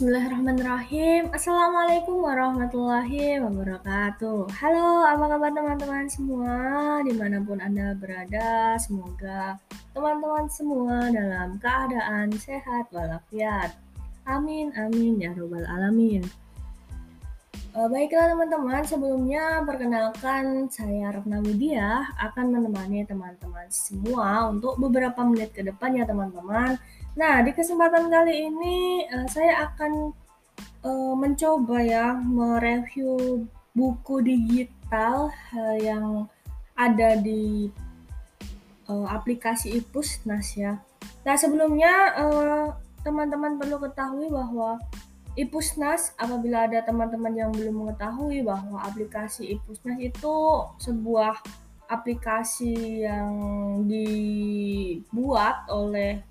Bismillahirrahmanirrahim. Assalamualaikum warahmatullahi wabarakatuh. Halo, apa kabar teman-teman semua? Di mana pun Anda berada, semoga teman-teman semua dalam keadaan sehat walafiat. Amin, amin, ya robbal alamin. Uh, baiklah teman-teman, sebelumnya perkenalkan saya Rafna Widya akan menemani teman-teman semua untuk beberapa menit ke depan ya teman-teman Nah, di kesempatan kali ini uh, saya akan uh, mencoba ya mereview buku digital yang ada di aplikasi Ipusnas ya. Nah, sebelumnya teman-teman perlu ketahui bahwa Ipusnas apabila ada teman-teman yang belum mengetahui bahwa aplikasi Ipusnas itu sebuah aplikasi yang dibuat oleh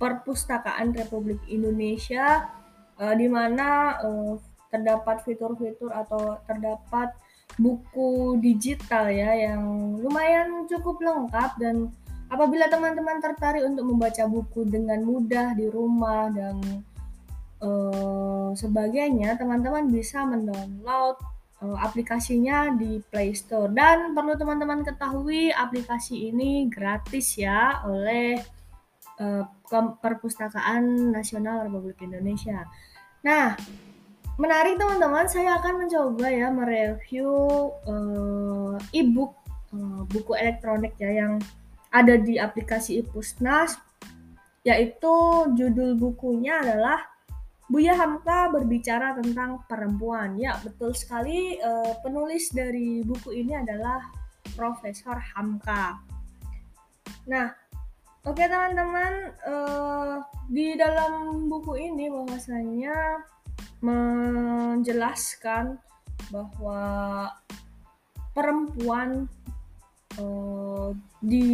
Perpustakaan Republik Indonesia uh, di mana uh, terdapat fitur-fitur atau terdapat buku digital ya yang lumayan cukup lengkap. Dan apabila teman-teman tertarik untuk membaca buku dengan mudah di rumah dan uh, sebagainya, teman-teman bisa mendownload uh, aplikasinya di Play Store dan perlu teman-teman ketahui aplikasi ini gratis ya oleh uh, Perpustakaan Nasional Republik Indonesia. Nah, menarik teman-teman, saya akan mencoba ya mereview e-book buku elektronik ya yang ada di aplikasi Ipusnas yaitu judul bukunya adalah Buya Hamka berbicara tentang perempuan. Ya, betul sekali uh, penulis dari buku ini adalah Profesor Hamka. Nah, Oke teman-teman, uh, di dalam buku ini bahwasanya menjelaskan bahwa perempuan uh, di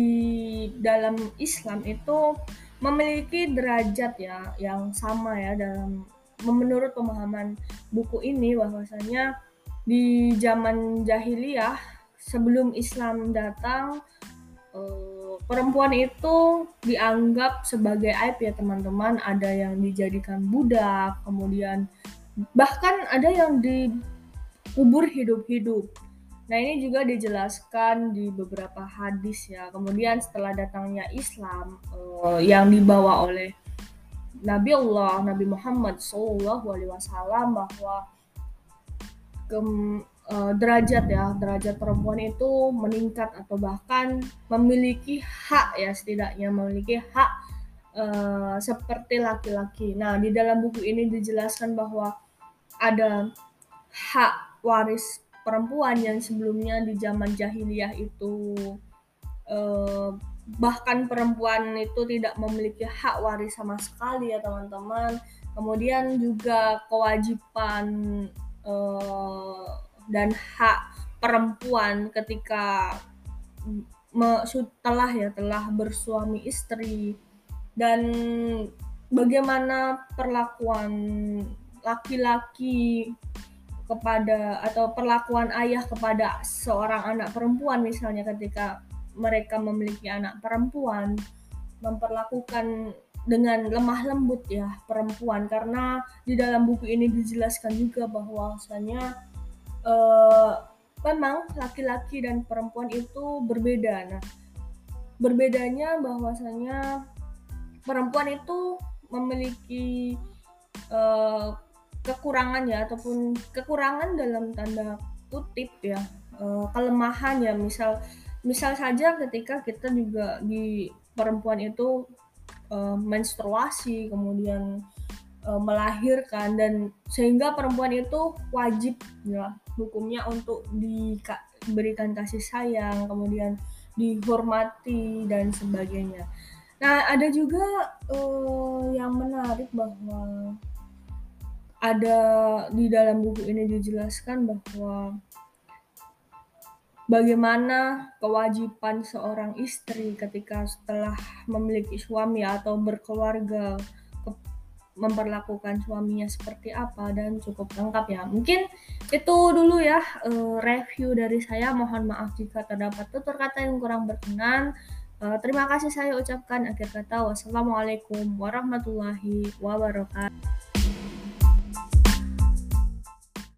dalam Islam itu memiliki derajat ya yang sama ya dalam menurut pemahaman buku ini bahwasanya di zaman jahiliyah sebelum Islam datang uh, perempuan itu dianggap sebagai aib ya teman-teman. Ada yang dijadikan budak kemudian bahkan ada yang dikubur hidup-hidup nah ini juga dijelaskan di beberapa hadis ya kemudian setelah datangnya Islam uh, yang dibawa oleh Nabi Allah Nabi Muhammad Wasallam bahwa ke, uh, derajat ya derajat perempuan itu meningkat atau bahkan memiliki hak ya setidaknya memiliki hak uh, seperti laki-laki. Nah di dalam buku ini dijelaskan bahwa ada hak waris perempuan yang sebelumnya di zaman jahiliyah itu uh, bahkan perempuan itu tidak memiliki hak waris sama sekali ya teman-teman. Kemudian juga kewajiban uh, dan hak perempuan ketika setelah ya telah bersuami istri dan bagaimana perlakuan laki-laki kepada atau perlakuan ayah kepada seorang anak perempuan misalnya ketika mereka memiliki anak perempuan memperlakukan dengan lemah lembut ya perempuan karena di dalam buku ini dijelaskan juga bahwasanya uh, memang laki-laki dan perempuan itu berbeda. Nah, berbedanya bahwasanya perempuan itu memiliki uh, kekurangan ya ataupun kekurangan dalam tanda kutip ya uh, kelemahan ya misal misal saja ketika kita juga di perempuan itu uh, menstruasi kemudian uh, melahirkan dan sehingga perempuan itu wajib ya hukumnya untuk diberikan kasih sayang kemudian dihormati dan sebagainya. Nah ada juga uh, yang menarik bahwa ada di dalam buku ini dijelaskan bahwa bagaimana kewajiban seorang istri ketika setelah memiliki suami atau berkeluarga memperlakukan suaminya seperti apa dan cukup lengkap ya. Mungkin itu dulu ya uh, review dari saya. Mohon maaf jika terdapat tutur kata yang kurang berkenan. Uh, terima kasih saya ucapkan akhir kata wassalamualaikum warahmatullahi wabarakatuh.